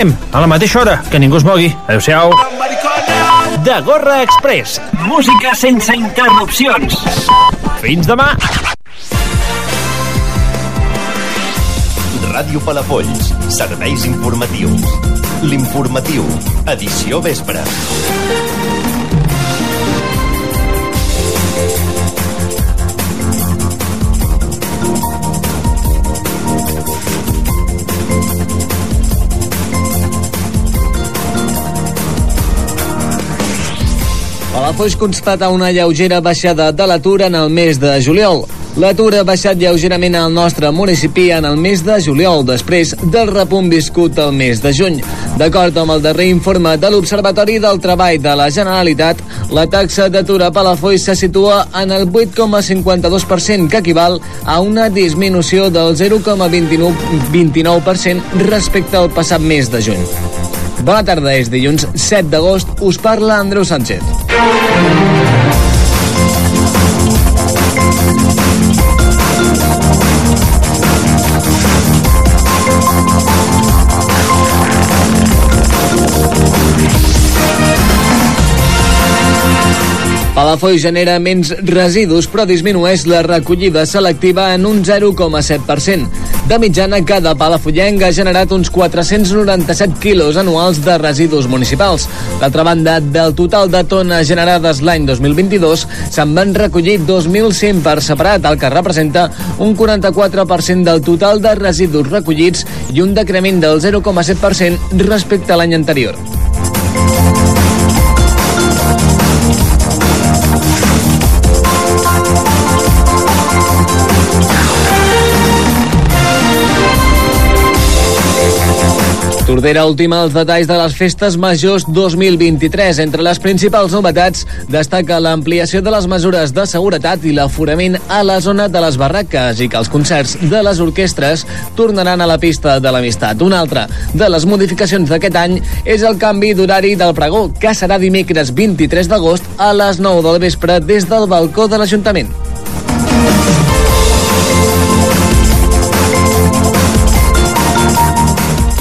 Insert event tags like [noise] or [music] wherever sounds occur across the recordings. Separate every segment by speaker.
Speaker 1: A la mateixa hora, que ningú es mogui. Adéu-siau. De Gorra Express. Música sense interrupcions. Fins demà.
Speaker 2: Ràdio Palafolls, serveis informatius. L'informatiu, edició vespre.
Speaker 3: Palafolls constata una lleugera baixada de l'atur en el mes de juliol. L'atur ha baixat lleugerament al nostre municipi en el mes de juliol, després del repunt viscut el mes de juny. D'acord amb el darrer informe de l'Observatori del Treball de la Generalitat, la taxa d'atur a Palafolls se situa en el 8,52%, que equival a una disminució del 0,29% respecte al passat mes de juny. Bona tarda, és dilluns 7 d'agost. Us parla Andreu Sánchez. Palafolls genera menys residus però disminueix la recollida selectiva en un 0,7%. De mitjana, cada palafollenc ha generat uns 497 quilos anuals de residus municipals. D'altra banda, del total de tones generades l'any 2022, se'n van recollir 2.100 per separat, el que representa un 44% del total de residus recollits i un decrement del 0,7% respecte a l'any anterior. Tordera última els detalls de les festes majors 2023. Entre les principals novetats destaca l'ampliació de les mesures de seguretat i l'aforament a la zona de les barraques i que els concerts de les orquestres tornaran a la pista de l'amistat. Una altra de les modificacions d'aquest any és el canvi d'horari del pregó, que serà dimecres 23 d'agost a les 9 del vespre des del balcó de l'Ajuntament.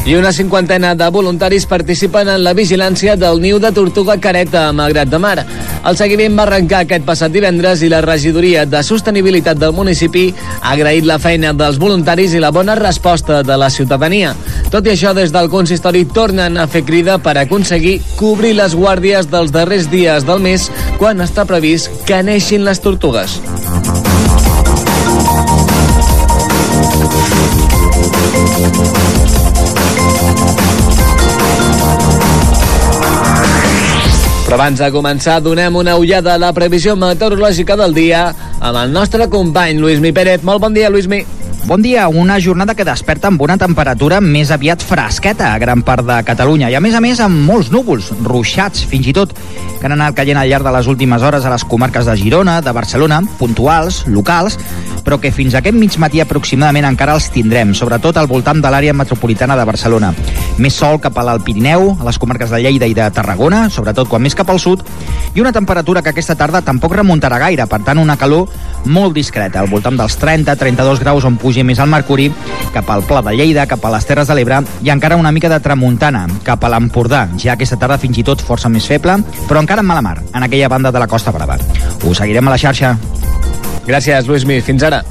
Speaker 3: I una cinquantena de voluntaris participen en la vigilància del niu de tortuga careta a Malgrat de Mar. El seguiment va arrencar aquest passat divendres i la regidoria de sostenibilitat del municipi ha agraït la feina dels voluntaris i la bona resposta de la ciutadania. Tot i això, des del consistori tornen a fer crida per aconseguir cobrir les guàrdies dels darrers dies del mes quan està previst que neixin les tortugues. Però abans de començar, donem una ullada a la previsió meteorològica del dia amb el nostre company Lluís Pérez. Molt bon dia, Lluís Mi.
Speaker 4: Bon dia, una jornada que desperta amb una temperatura més aviat fresqueta a gran part de Catalunya i a més a més amb molts núvols, ruixats fins i tot, que han anat caient al llarg de les últimes hores a les comarques de Girona, de Barcelona, puntuals, locals, però que fins aquest mig matí aproximadament encara els tindrem, sobretot al voltant de l'àrea metropolitana de Barcelona. Més sol cap a l'Alt Pirineu, a les comarques de Lleida i de Tarragona, sobretot quan més cap al sud, i una temperatura que aquesta tarda tampoc remuntarà gaire, per tant una calor molt discreta, al voltant dels 30-32 graus on pugi més el mercuri, cap al Pla de Lleida, cap a les Terres de l'Ebre i encara una mica de tramuntana, cap a l'Empordà, ja aquesta tarda fins i tot força més feble, però encara en mala mar, en aquella banda de la Costa Brava. Us seguirem a la xarxa.
Speaker 3: Gràcies, Lluís Mi. Fins ara.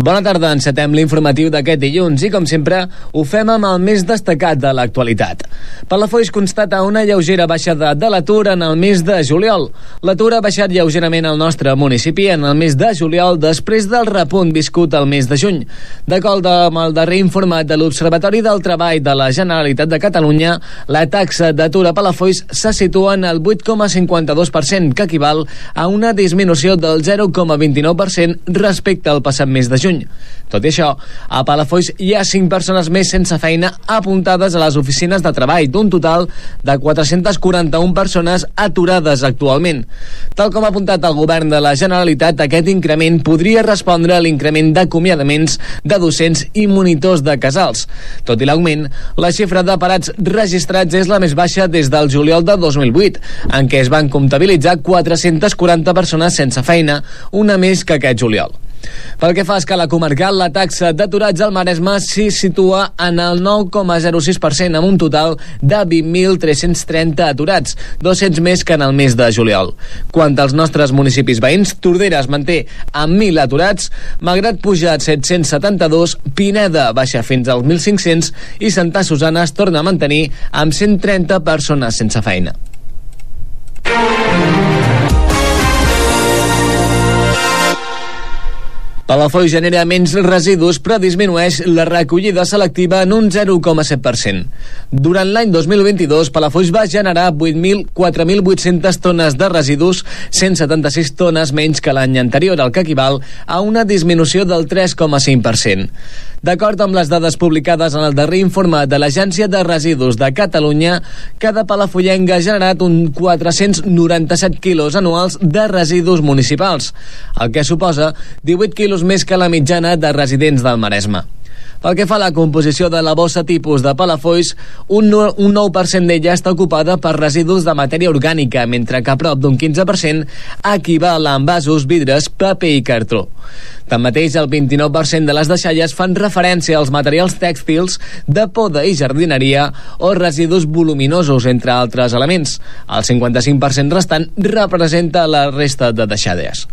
Speaker 3: Bona tarda, encetem l'informatiu d'aquest dilluns i, com sempre, ho fem amb el més destacat de l'actualitat. Palafolls constata una lleugera baixada de l'atur en el mes de juliol. L'atur ha baixat lleugerament al nostre municipi en el mes de juliol després del repunt viscut el mes de juny. D'acord amb el darrer informe de l'Observatori del Treball de la Generalitat de Catalunya, la taxa d'atur a Palafolls se situa en el 8,52%, que equival a una disminució del 0,29% respecte al passat mes de juny juny. Tot i això, a Palafolls hi ha 5 persones més sense feina apuntades a les oficines de treball, d'un total de 441 persones aturades actualment. Tal com ha apuntat el govern de la Generalitat, aquest increment podria respondre a l'increment d'acomiadaments de docents i monitors de casals. Tot i l'augment, la xifra de parats registrats és la més baixa des del juliol de 2008, en què es van comptabilitzar 440 persones sense feina, una més que aquest juliol. Pel que fa a escala comarcal, la taxa d'aturats al Maresme s'hi situa en el 9,06% amb un total de 20.330 aturats, 200 més que en el mes de juliol. Quant als nostres municipis veïns, Tordera es manté amb 1.000 aturats, Malgrat puja a 772, Pineda baixa fins als 1.500 i Santa Susana es torna a mantenir amb 130 persones sense feina. Palafolls genera menys residus però disminueix la recollida selectiva en un 0,7%. Durant l'any 2022, Palafolls va generar 4.800 tones de residus, 176 tones menys que l'any anterior, el que equival a una disminució del 3,5%. D'acord amb les dades publicades en el darrer informe de l'Agència de Residus de Catalunya, cada palafollenc ha generat un 497 quilos anuals de residus municipals, el que suposa 18 quilos més que la mitjana de residents del Maresme. Pel que fa a la composició de la bossa tipus de Palafolls, un, un 9% d'ella està ocupada per residus de matèria orgànica, mentre que prop d'un 15% equival a envasos, vidres, paper i cartró. Tanmateix, el 29% de les deixalles fan referència als materials tèxtils de poda i jardineria o residus voluminosos, entre altres elements. El 55% restant representa la resta de deixades.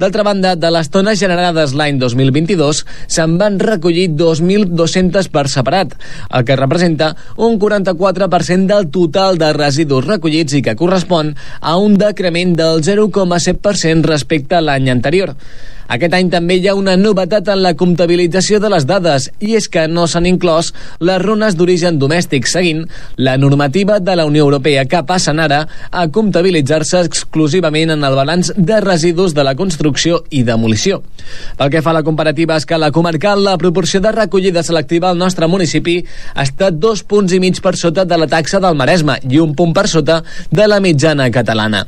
Speaker 3: D'altra banda, de les tones generades l'any 2022, se'n van recollir 2.200 per separat, el que representa un 44% del total de residus recollits i que correspon a un decrement del 0,7% respecte a l'any anterior. Aquest any també hi ha una novetat en la comptabilització de les dades i és que no s'han inclòs les runes d'origen domèstic seguint la normativa de la Unió Europea que passen ara a comptabilitzar-se exclusivament en el balanç de residus de la construcció i demolició. Pel que fa a la comparativa a escala comarcal, la proporció de recollida selectiva al nostre municipi està dos punts i mig per sota de la taxa del Maresme i un punt per sota de la mitjana catalana.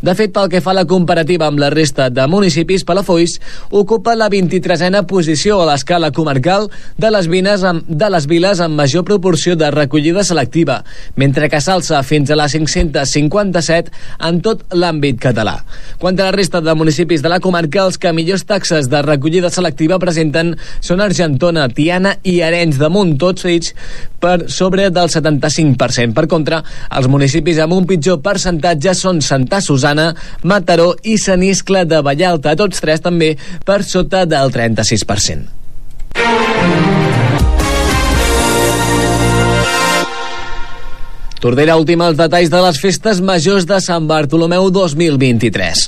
Speaker 3: De fet, pel que fa a la comparativa amb la resta de municipis, Palafolls ocupa la 23a posició a l'escala comarcal de les, vines amb, de les viles amb major proporció de recollida selectiva, mentre que s'alça fins a la 557 en tot l'àmbit català. Quant a la resta de municipis de la comarca, els que millors taxes de recollida selectiva presenten són Argentona, Tiana i Arenys de Munt, tots ells per sobre del 75%. Per contra, els municipis amb un pitjor percentatge són Santa Susana, Mataró i Saniscle de Vallalta, tots tres també per sota del 36%. Tordera última els detalls de les festes majors de Sant Bartolomeu 2023.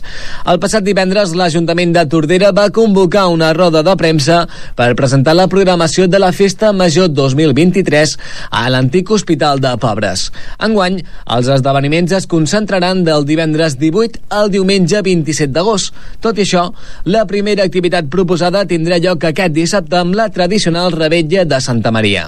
Speaker 3: El passat divendres l'Ajuntament de Tordera va convocar una roda de premsa per presentar la programació de la Festa Major 2023 a l'antic Hospital de Pobres. Enguany, els esdeveniments es concentraran del divendres 18 al diumenge 27 d'agost. Tot i això, la primera activitat proposada tindrà lloc aquest dissabte amb la tradicional rebetlla de Santa Maria.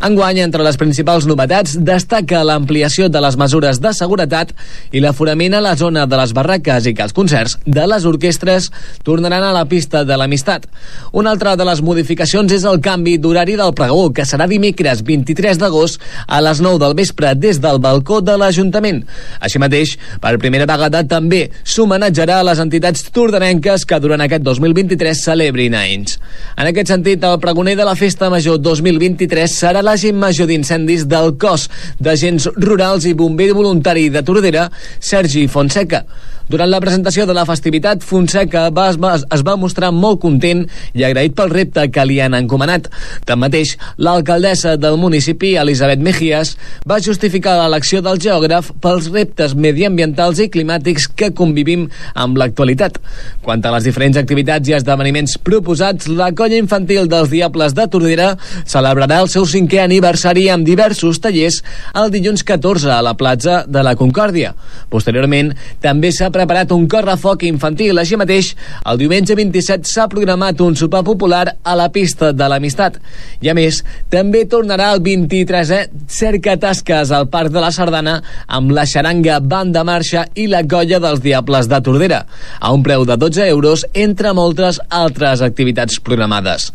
Speaker 3: Enguany, entre les principals novetats, destaca la l'ampliació de les mesures de seguretat i l'aforament a la zona de les barraques i que els concerts de les orquestres tornaran a la pista de l'amistat. Una altra de les modificacions és el canvi d'horari del pregó, que serà dimecres 23 d'agost a les 9 del vespre des del balcó de l'Ajuntament. Així mateix, per primera vegada també s'homenatjarà a les entitats tordanenques que durant aquest 2023 celebrin anys. En aquest sentit, el pregoner de la Festa Major 2023 serà l'agent major d'incendis del cos d'agents Rurals i bomber voluntari de Tordera, Sergi Fonseca. Durant la presentació de la festivitat, Fonseca va, es, va, es va mostrar molt content i agraït pel repte que li han encomanat. Tanmateix, l'alcaldessa del municipi, Elisabet Mejías, va justificar l'elecció del geògraf pels reptes mediambientals i climàtics que convivim amb l'actualitat. Quant a les diferents activitats i esdeveniments proposats, la colla infantil dels Diables de Tordera celebrarà el seu cinquè aniversari amb diversos tallers el dilluns 14 a la platja de la Concòrdia. Posteriorment, també s'ha preparat un correfoc infantil. Així mateix, el diumenge 27 s'ha programat un sopar popular a la pista de l'Amistat. I a més, també tornarà el 23è Cerca Tasques al Parc de la Sardana amb la xaranga Banda Marxa i la colla dels Diables de Tordera, a un preu de 12 euros, entre moltes altres activitats programades.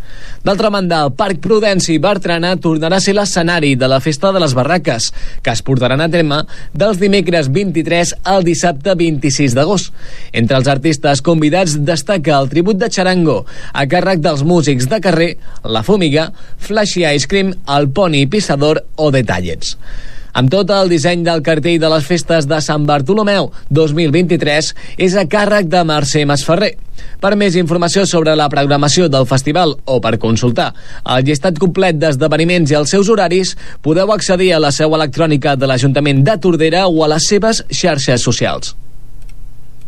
Speaker 3: D'altra banda, el Parc Prudenci Bertrana tornarà a ser l'escenari de la Festa de les Barraques, que es portaran a terme dels dimecres 23 al dissabte 26 6 d'agost. Entre els artistes convidats destaca el tribut de Charango, a càrrec dels músics de carrer, La Fúmiga, Flashy Ice Cream, El Pony Pissador o Detallets. Amb tot el disseny del cartell de les festes de Sant Bartolomeu 2023 és a càrrec de Mercè Masferrer. Per més informació sobre la programació del festival o per consultar el llistat complet d'esdeveniments i els seus horaris, podeu accedir a la seu electrònica de l'Ajuntament de Tordera o a les seves xarxes socials.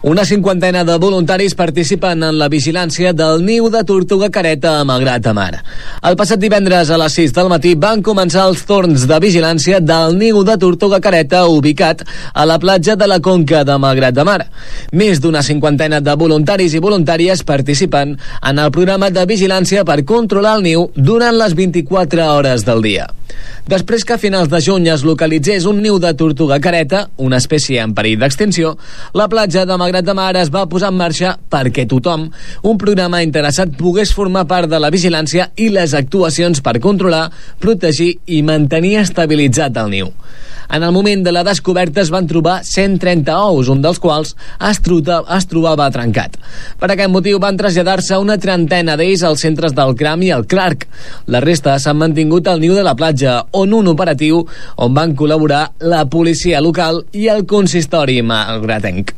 Speaker 3: Una cinquantena de voluntaris participen en la vigilància del niu de tortuga careta a Malgrat de Mar. El passat divendres a les 6 del matí van començar els torns de vigilància del niu de tortuga careta ubicat a la platja de la Conca de Malgrat de Mar. Més d'una cinquantena de voluntaris i voluntàries participen en el programa de vigilància per controlar el niu durant les 24 hores del dia. Després que a finals de juny es localitzés un niu de tortuga careta, una espècie en perill d'extinció, la platja de Malgrat de Mar es va posar en marxa perquè tothom, un programa interessat, pogués formar part de la vigilància i les actuacions per controlar, protegir i mantenir estabilitzat el niu. En el moment de la descoberta es van trobar 130 ous, un dels quals es, truta, es trobava trencat. Per aquest motiu van traslladar-se una trentena d'ells als centres del Cram i el Clark. La resta s'han mantingut al niu de la platja, on un operatiu on van col·laborar la policia local i el consistori malgratenc.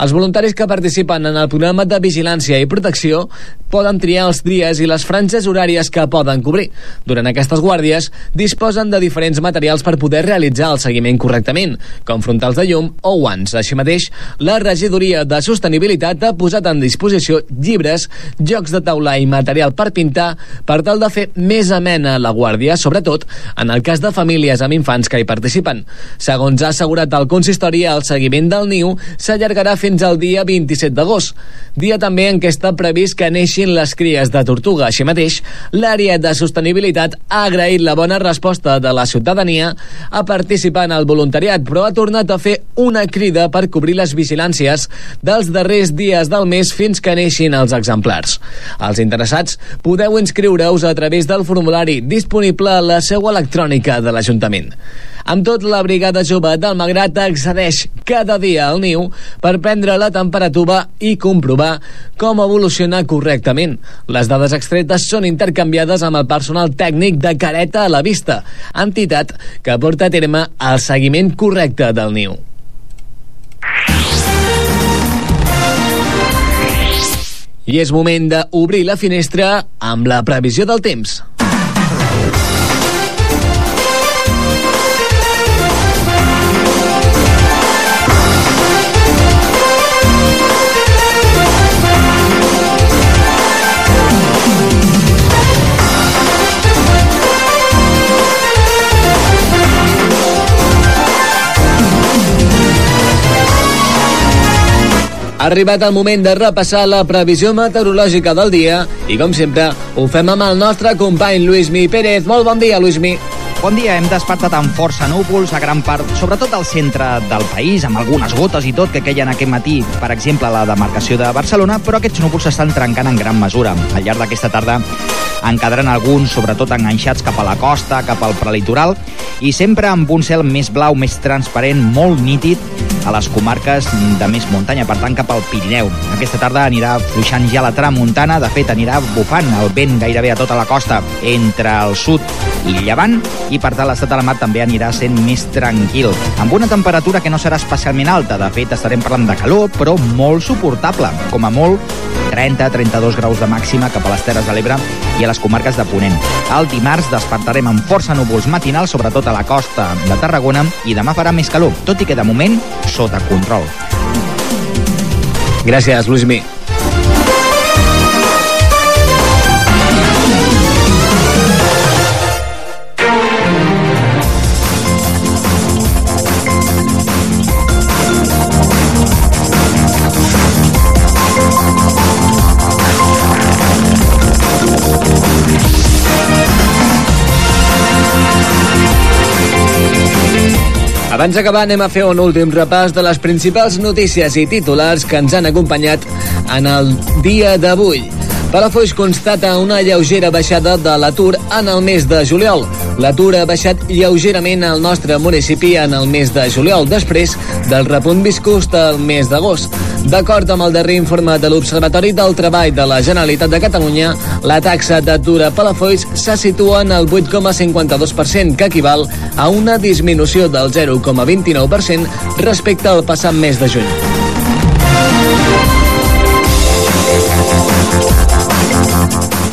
Speaker 3: Els voluntaris que participen en el programa de vigilància i protecció poden triar els dies i les franges horàries que poden cobrir. Durant aquestes guàrdies disposen de diferents materials per poder realitzar el seguiment correctament, com frontals de llum o guants. Així mateix, la regidoria de sostenibilitat ha posat en disposició llibres, jocs de taula i material per pintar per tal de fer més amena la guàrdia, sobretot en el cas de famílies amb infants que hi participen. Segons ha assegurat el consistori, el seguiment del niu s'allargarà fins al dia 27 d'agost, dia també en què està previst que neixin les cries de tortuga. Així mateix, l'àrea de sostenibilitat ha agraït la bona resposta de la ciutadania a participar en el voluntariat, però ha tornat a fer una crida per cobrir les vigilàncies dels darrers dies del mes fins que neixin els exemplars. Els interessats podeu inscriure-us a través del formulari disponible a la seu electrònica de l'Ajuntament. Amb tot, la Brigada Jove del Magrat accedeix cada dia al niu per prendre la temperatura i comprovar com evoluciona correctament. Les dades extretes són intercanviades amb el personal tècnic de Careta a la Vista, entitat que porta a terme el seguiment correcte del niu. I és moment d'obrir la finestra amb la previsió del temps. Ha arribat el moment de repassar la previsió meteorològica del dia i, com sempre, ho fem amb el nostre company Luismi Pérez. Molt bon dia, Luismi.
Speaker 4: Bon dia, hem despertat amb força núvols a gran part, sobretot al centre del país, amb algunes gotes i tot que queien aquest matí, per exemple, a la demarcació de Barcelona, però aquests núvols s'estan trencant en gran mesura. Al llarg d'aquesta tarda en quedaran alguns, sobretot enganxats cap a la costa, cap al prelitoral, i sempre amb un cel més blau, més transparent, molt nítid, a les comarques de més muntanya, per tant cap al Pirineu. Aquesta tarda anirà fluixant ja la tramuntana, de fet anirà bufant el vent gairebé a tota la costa entre el sud i llevant, i per tant l'estat de la mar també anirà sent més tranquil, amb una temperatura que no serà especialment alta, de fet estarem parlant de calor, però molt suportable, com a molt 30-32 graus de màxima cap a les Terres de l'Ebre i a les comarques de Ponent. El dimarts despertarem amb força núvols matinals, sobretot a la costa de Tarragona, i demà farà més calor, tot i que de moment sota control.
Speaker 3: Gràcies, Luismi. Abans d'acabar anem a fer un últim repàs de les principals notícies i titulars que ens han acompanyat en el dia d'avui. Palafolls constata una lleugera baixada de l'atur en el mes de juliol. L'atur ha baixat lleugerament al nostre municipi en el mes de juliol, després del repunt viscut el mes d'agost. D'acord amb el darrer informe de l'Observatori del Treball de la Generalitat de Catalunya, la taxa d'atur a Palafolls se situa en el 8,52%, que equival a una disminució del 0,29% respecte al passat mes de juny.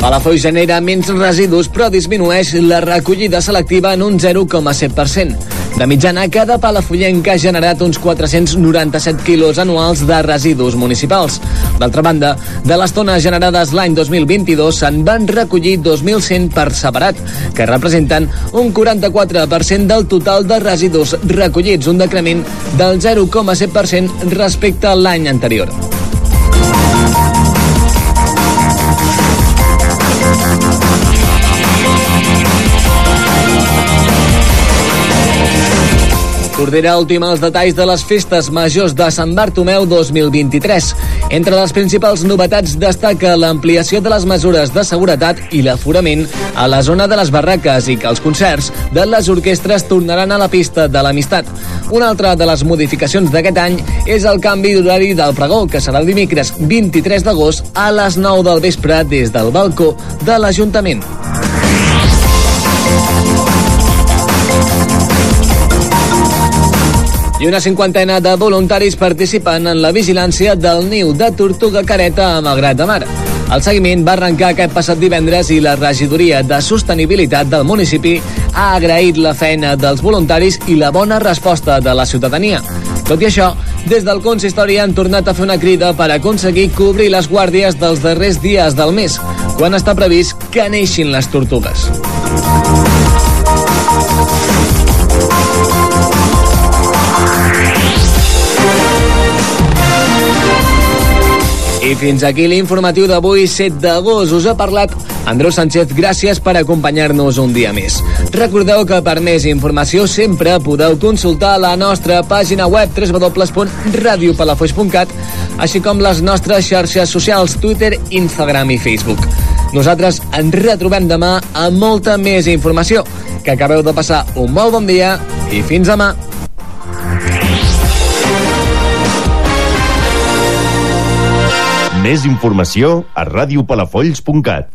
Speaker 3: Palafolls genera menys residus però disminueix la recollida selectiva en un 0,7%. De mitjana, cada palafollenc ha generat uns 497 quilos anuals de residus municipals. D'altra banda, de les tones generades l'any 2022 se'n van recollir 2.100 per separat, que representen un 44% del total de residus recollits, un decrement del 0,7% respecte a l'any anterior. Tordera última els detalls de les festes majors de Sant Bartomeu 2023. Entre les principals novetats destaca l'ampliació de les mesures de seguretat i l'aforament a la zona de les barraques i que els concerts de les orquestres tornaran a la pista de l'amistat. Una altra de les modificacions d'aquest any és el canvi d'horari del pregó, que serà el dimecres 23 d'agost a les 9 del vespre des del balcó de l'Ajuntament. I una cinquantena de voluntaris participen en la vigilància del niu de Tortuga Careta a Malgrat de Mar. El seguiment va arrencar aquest passat divendres i la regidoria de sostenibilitat del municipi ha agraït la feina dels voluntaris i la bona resposta de la ciutadania. Tot i això, des del consistori han tornat a fer una crida per aconseguir cobrir les guàrdies dels darrers dies del mes, quan està previst que neixin les tortugues. I fins aquí l'informatiu d'avui, 7 d'agost. Us ha parlat Andreu Sánchez. Gràcies per acompanyar-nos un dia més. Recordeu que per més informació sempre podeu consultar la nostra pàgina web www.radiopalafoix.cat així com les nostres xarxes socials Twitter, Instagram i Facebook. Nosaltres ens retrobem demà amb molta més informació. Que acabeu de passar un molt bon dia i fins demà.
Speaker 5: Més informació a radiopalafolls.cat.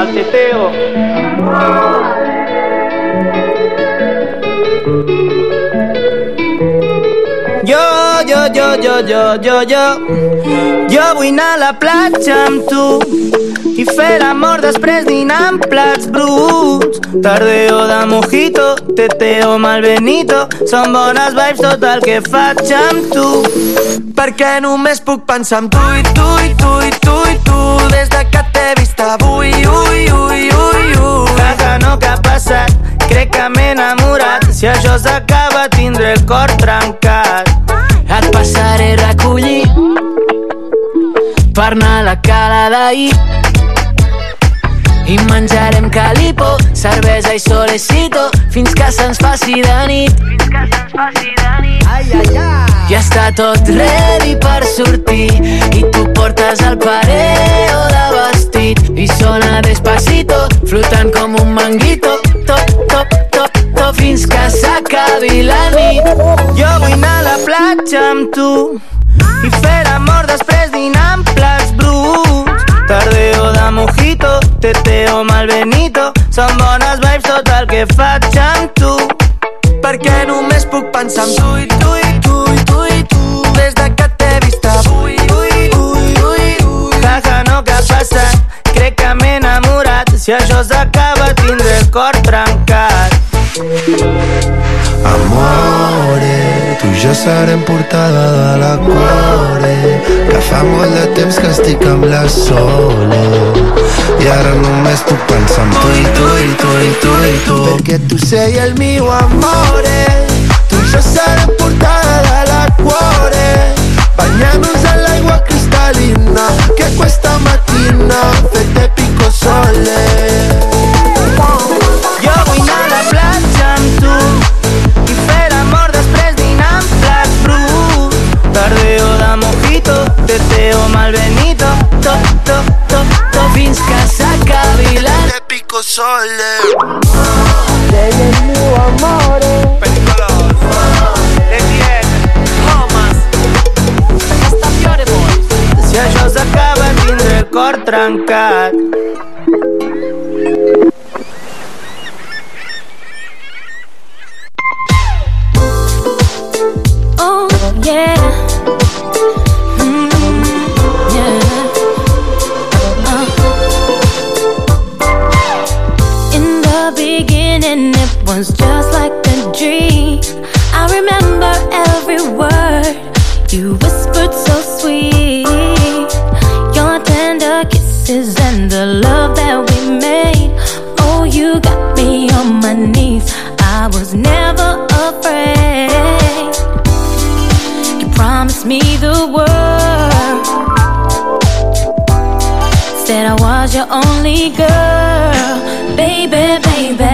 Speaker 6: Al teteo.
Speaker 7: Jo, jo, jo, jo, jo, vull anar a la platja amb tu i fer l'amor després dinar amb plats bruts. Tardeo de mojito, teteo mal benito Són bones vibes tot el que faig amb tu.
Speaker 8: Perquè només puc pensar en tu i tu i tu i tu i tu. Des de que t'he vist avui, ui, ui, ui, ui.
Speaker 7: Caga no que ha passat, crec que m'he enamorat. Si això s'acaba tindré el cor trencat passaré a recollir Per anar a la cala d'ahir i menjarem calipo, cervesa i solecito fins que se'ns faci de nit. Fins que se'ns faci de nit. Ai, ai, ai. Ja està tot ready per sortir i tu portes el pareo de vestit i sona despacito, flotant com un manguito, top, top, top, top, fins que s'acabi la nit. Platja amb tu. I fer amor després dinar amb plats bruts. Tardeo de mojito, teteo mal benito Són bones vibes tot el que faig amb tu.
Speaker 8: Perquè només puc pensar en tu i tu i tu i tu i tu. Des de que t'he vist avui, ui, ui, ui, ui.
Speaker 7: Jaja, no que ha passat, crec que m'he enamorat. Si això s'acaba tindré el cor trencat
Speaker 8: Amore, tu i jo serem portada de la cuore Que fa molt de temps que estic amb la Sole. I ara només puc pensar en tu i tu i tu i tu i tu. Perché tu sei el mio amore Tu i jo serem portada de la cuore. Bagnanos all'aigua cristallina Che questa mattina fette pico sole.
Speaker 7: teteo malvenido, to, to, to,
Speaker 9: to, fins
Speaker 8: que
Speaker 10: s'acabilen. Te pico sole.
Speaker 11: Lei è il mio amore. Pericoloso. Le comas. Hasta. Si això s'acaba tindré el cor trencat.
Speaker 5: Oh, yeah. and it was just like a dream. I remember every word you whispered so sweet. Your tender kisses and the love that we made. Oh, you got me on my knees. I was never afraid. You promised me the world. Said I was your only girl, baby, baby.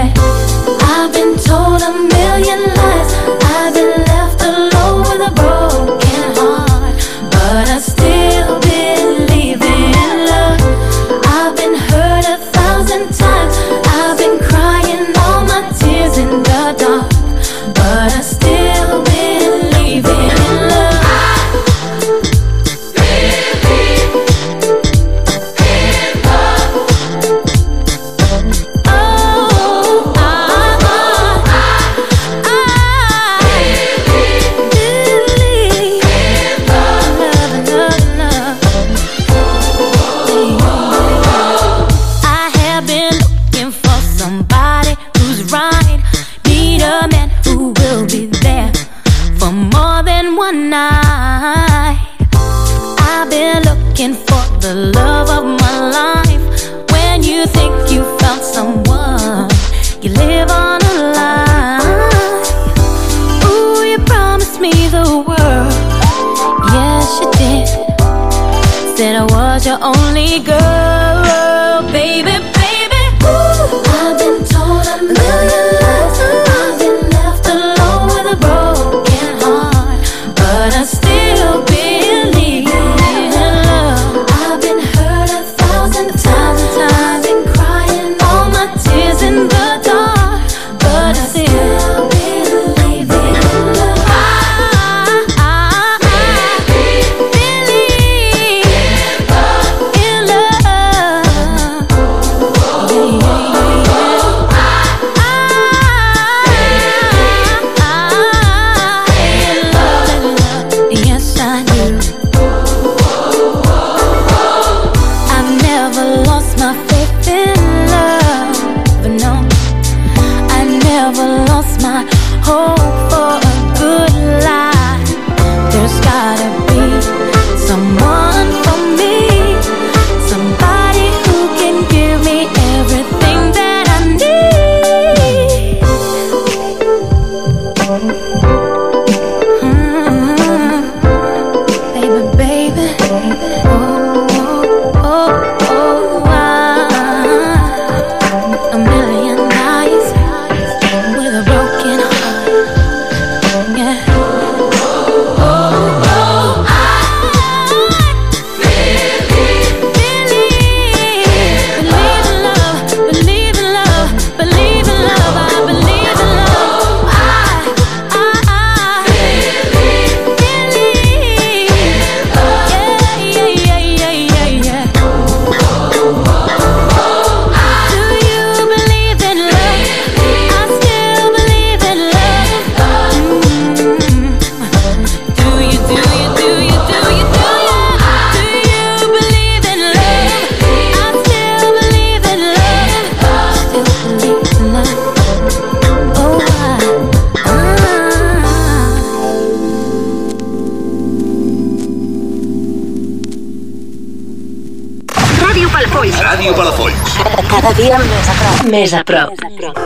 Speaker 12: Cada dia més a prop. Més a prop.
Speaker 11: Més a prop.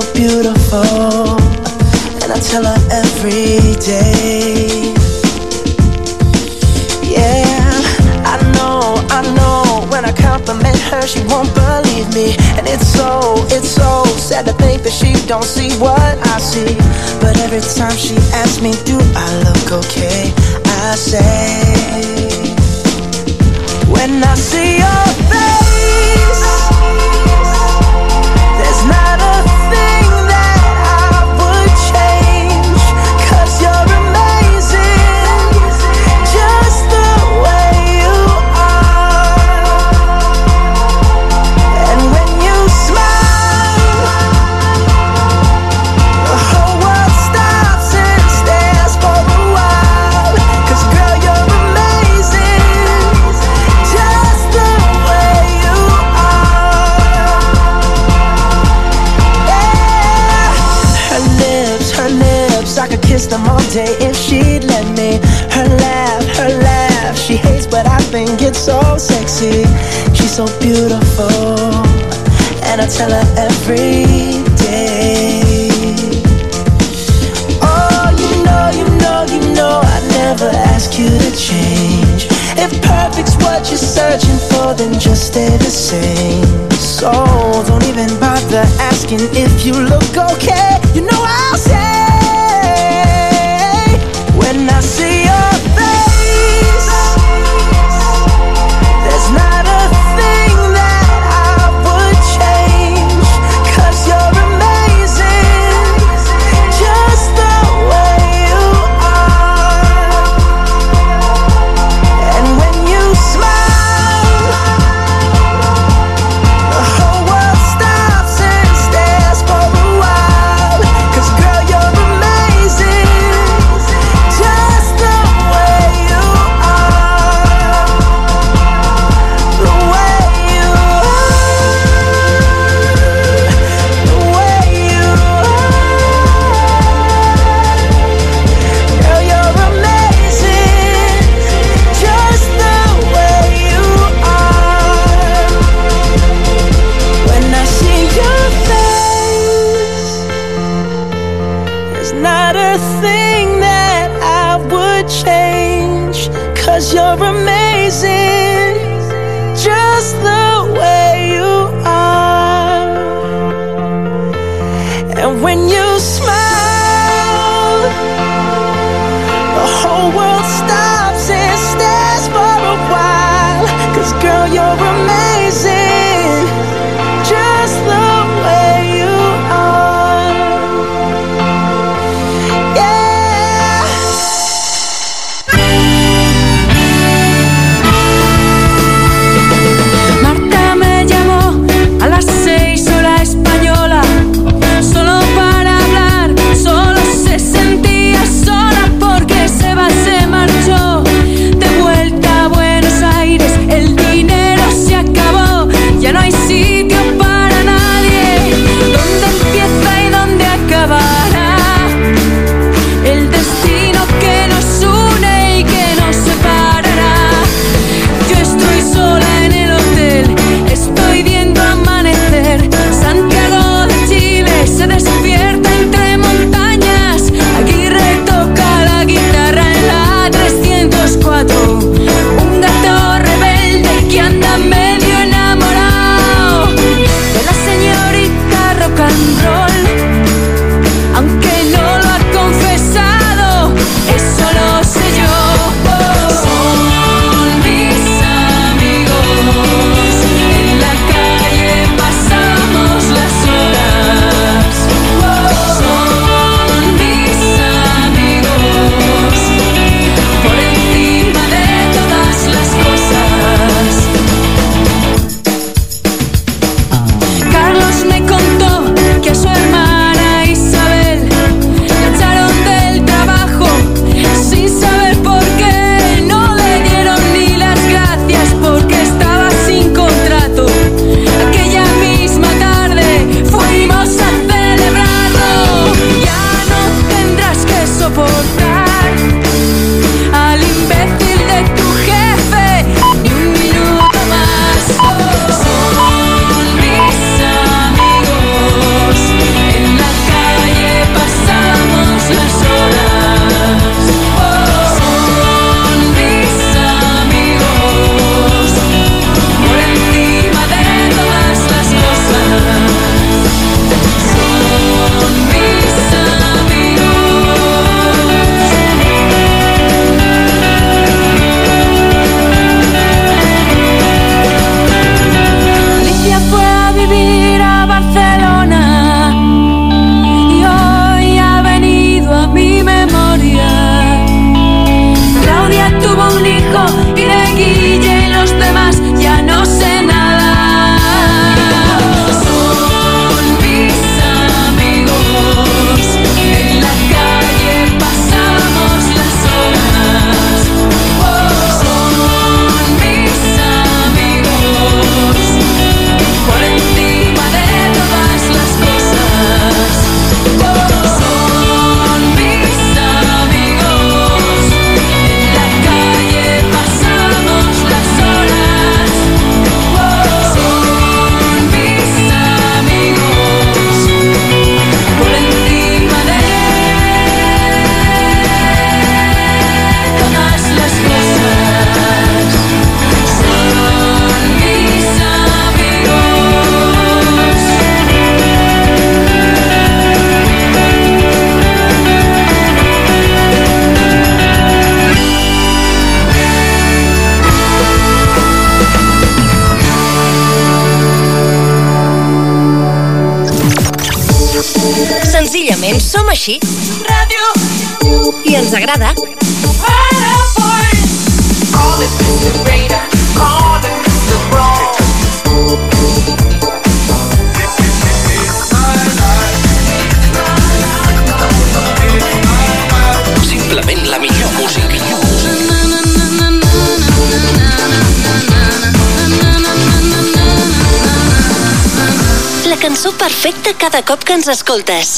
Speaker 11: so beautiful, and I tell her every day. Yeah, I know, I know. When I compliment her, she won't believe me, and it's so, it's so sad to think that she don't see what I see. But every time she asks me, do I look okay? I say, when I see you. Kiss them all day if she'd let me. Her laugh, her laugh, she hates, but I think it's so sexy. She's so beautiful, and I tell her every day. Oh, you know, you know, you know, I never ask you to change. If perfect's what you're searching for, then just stay the same. So don't even bother asking if you look okay. You know I'll say
Speaker 12: nacer. Perfecta cada cop que ens escoltes.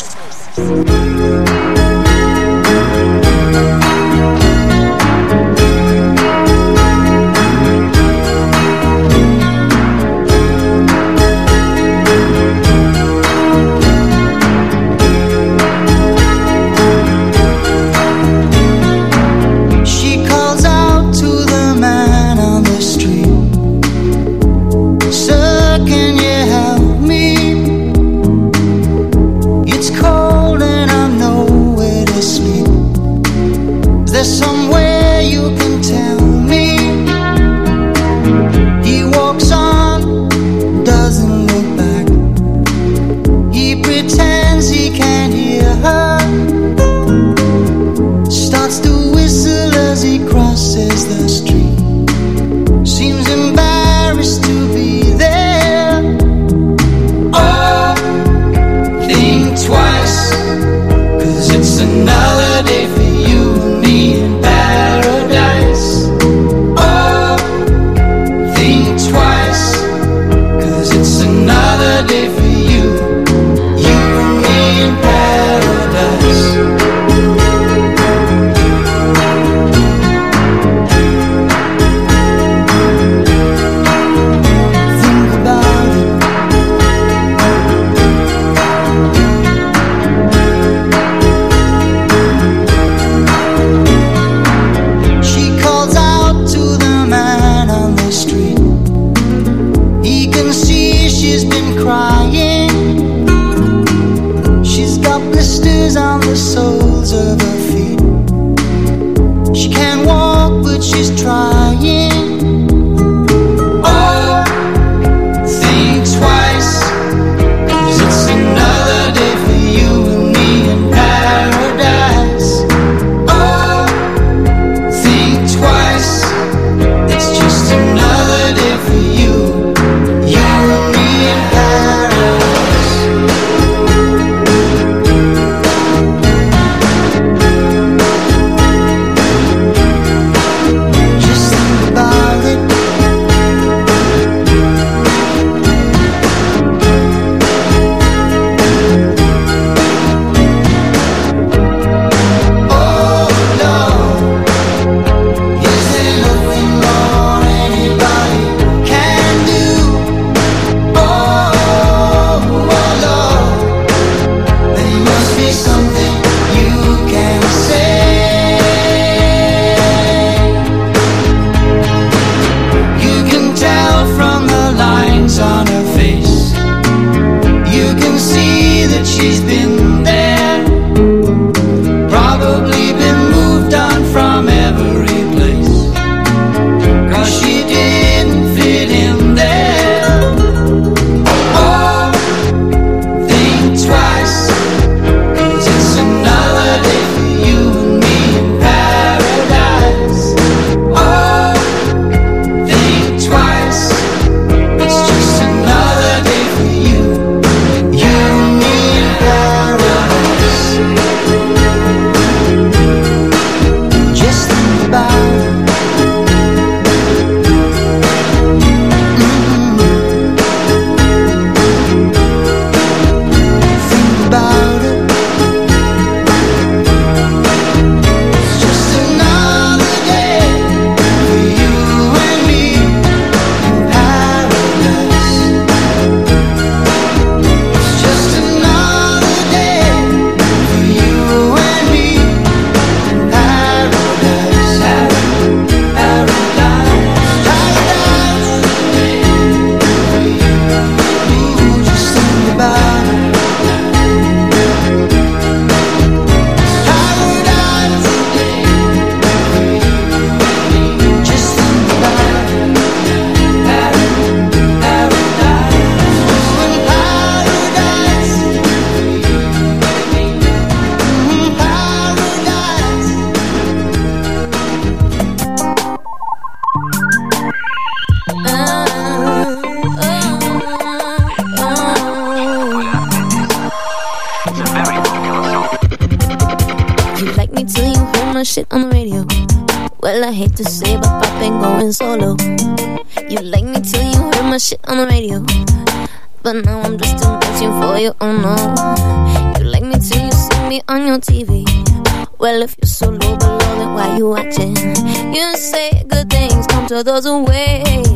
Speaker 11: To
Speaker 5: those who wait.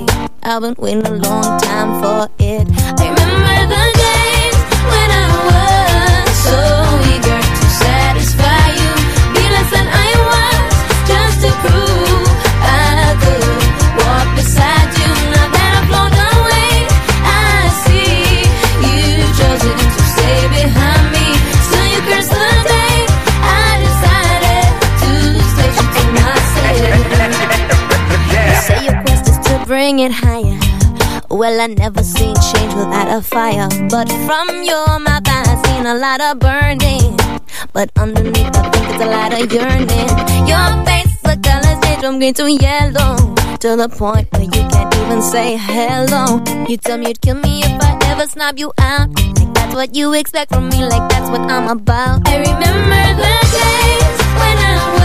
Speaker 5: I've been waiting a long time for I never seen change without a fire. But from your mouth, I've seen a lot of burning. But underneath, I think it's a lot of yearning. Your face, the colors change from green to yellow. To the point where you can't even say hello. You tell me you'd kill me if I ever snub you out. Like that's what you expect from me, like that's what I'm about. I remember the days when I was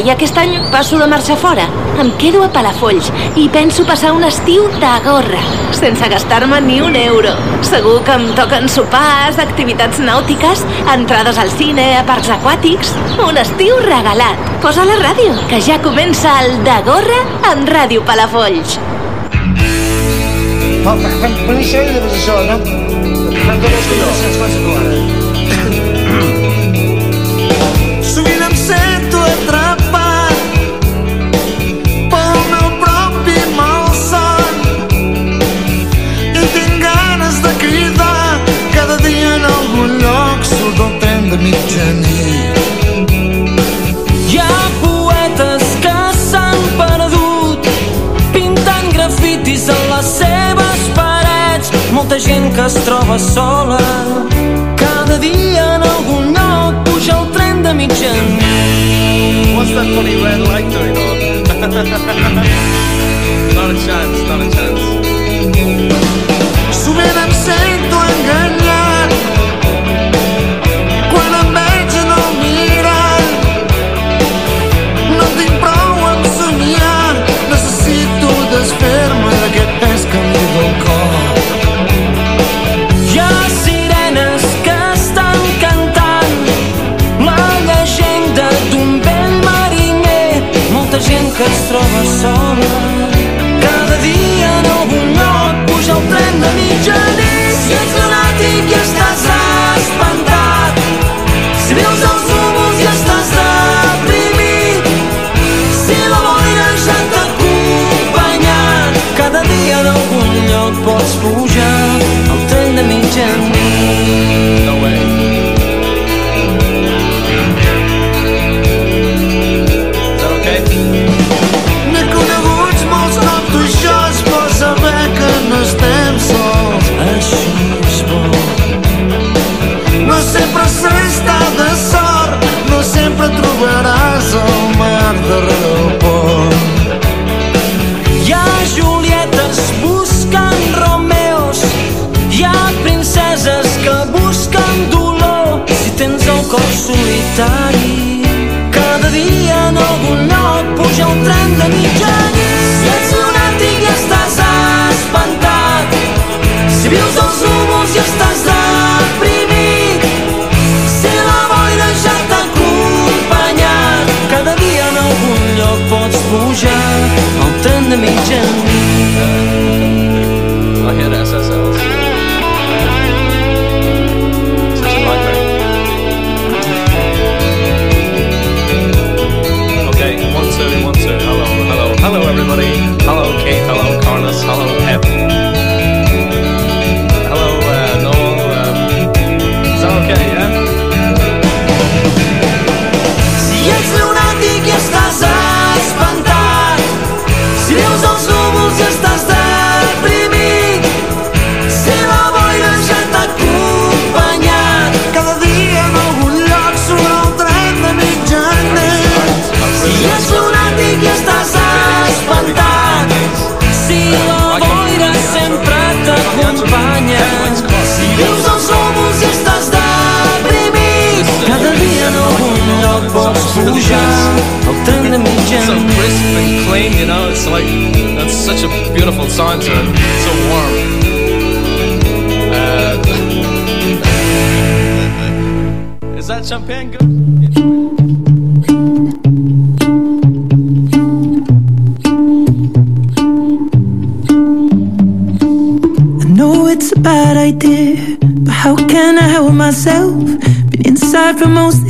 Speaker 5: i
Speaker 13: aquest any passo de marxa fora. Em quedo a Palafolls i penso passar un estiu de gorra, sense gastar-me ni un euro. Segur que em toquen sopars, activitats nàutiques, entrades al cine, a parcs aquàtics... Un estiu regalat. Posa la ràdio, que ja comença el de gorra amb Ràdio Palafolls.
Speaker 14: Oh, per, per, per això i després això, no? Per què no estic fas tu ara?
Speaker 8: Sovint
Speaker 15: que es troba sola cada dia en algun lloc puja el tren de.
Speaker 16: What's that funny red light doing on? [laughs] not a chance, not a chance.
Speaker 8: troba sola. Cada dia en algun lloc puja el tren de mitjanit. Si ets lunàtic i estàs espantat, si veus els núvols i estàs deprimit, si la boira ja t'ha acompanyat, cada dia en algun lloc pots pujar. Solitari,
Speaker 15: cada dia en algun lloc puja un tren de mitjanit.
Speaker 16: Crisp you know. It's like that's such a beautiful sound to. So warm. Uh, is that champagne good?
Speaker 11: I know it's a bad idea, but how can I help myself? Been inside for most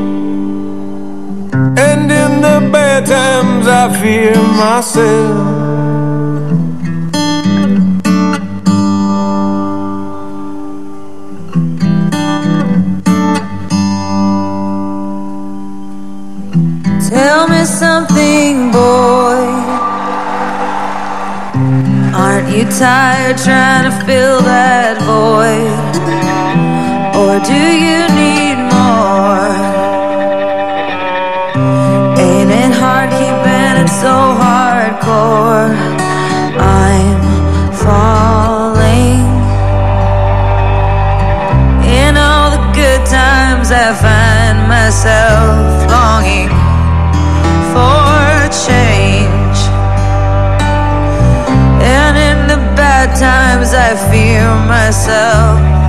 Speaker 17: Sometimes I fear myself.
Speaker 11: Tell me something, boy. Aren't you tired trying to fill that void? Or do you need? So hardcore? I'm falling. In all the good times, I find myself longing for change. And in the bad times, I fear myself.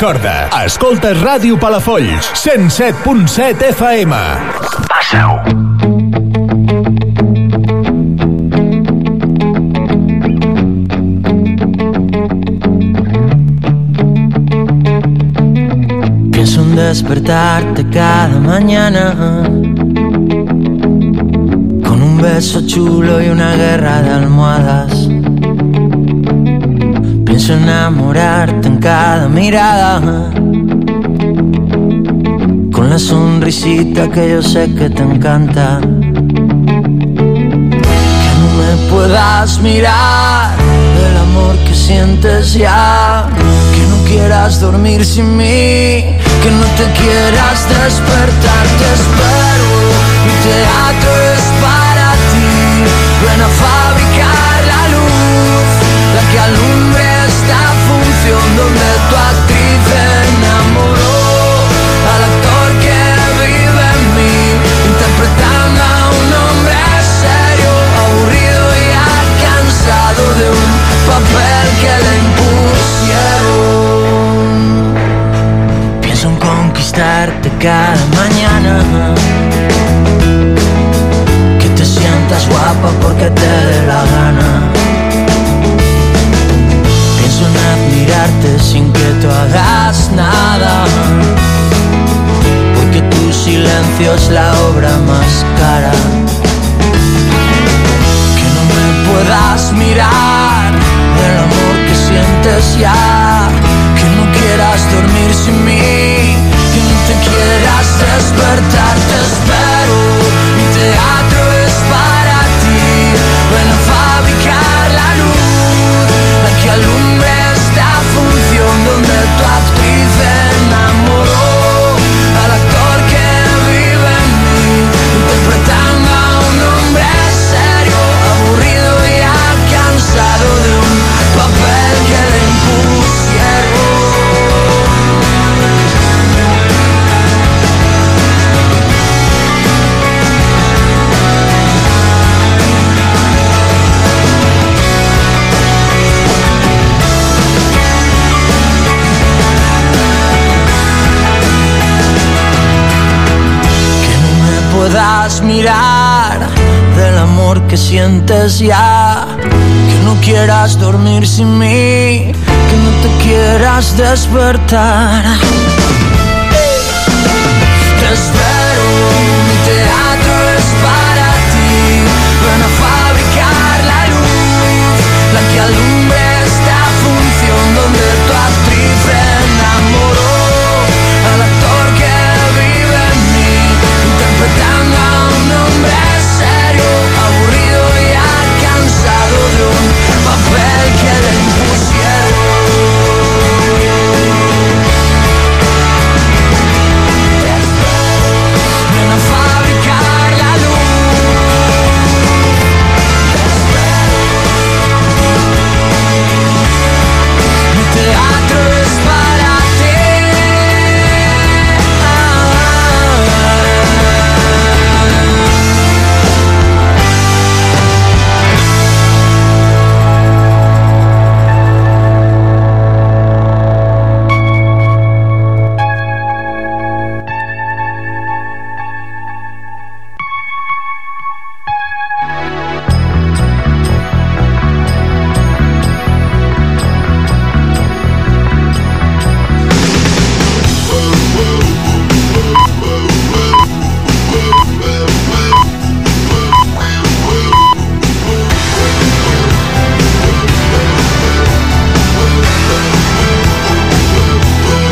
Speaker 18: Recorda, escoltes Ràdio Palafolls, 107.7 FM. Passa-ho.
Speaker 11: Pienso en despertarte cada mañana con un beso chulo y una guerra de almohadas. Pienso enamorarte en cada con la sonrisita que yo sé que te encanta. Que no me puedas mirar del amor que sientes ya. Que no quieras dormir sin mí. Que no te quieras despertar. Te espero. Mi teatro es para ti. Ven a cada mañana. Que te sientas guapa porque te dé la gana. Pienso en admirarte sin que tú hagas nada. Porque tu silencio es la obra más cara. Que no me puedas mirar del amor que sientes ya. despertar te espero. Y te atrevo mirar del amor que sientes ya. Que no quieras dormir sin mí, que no te quieras despertar. Te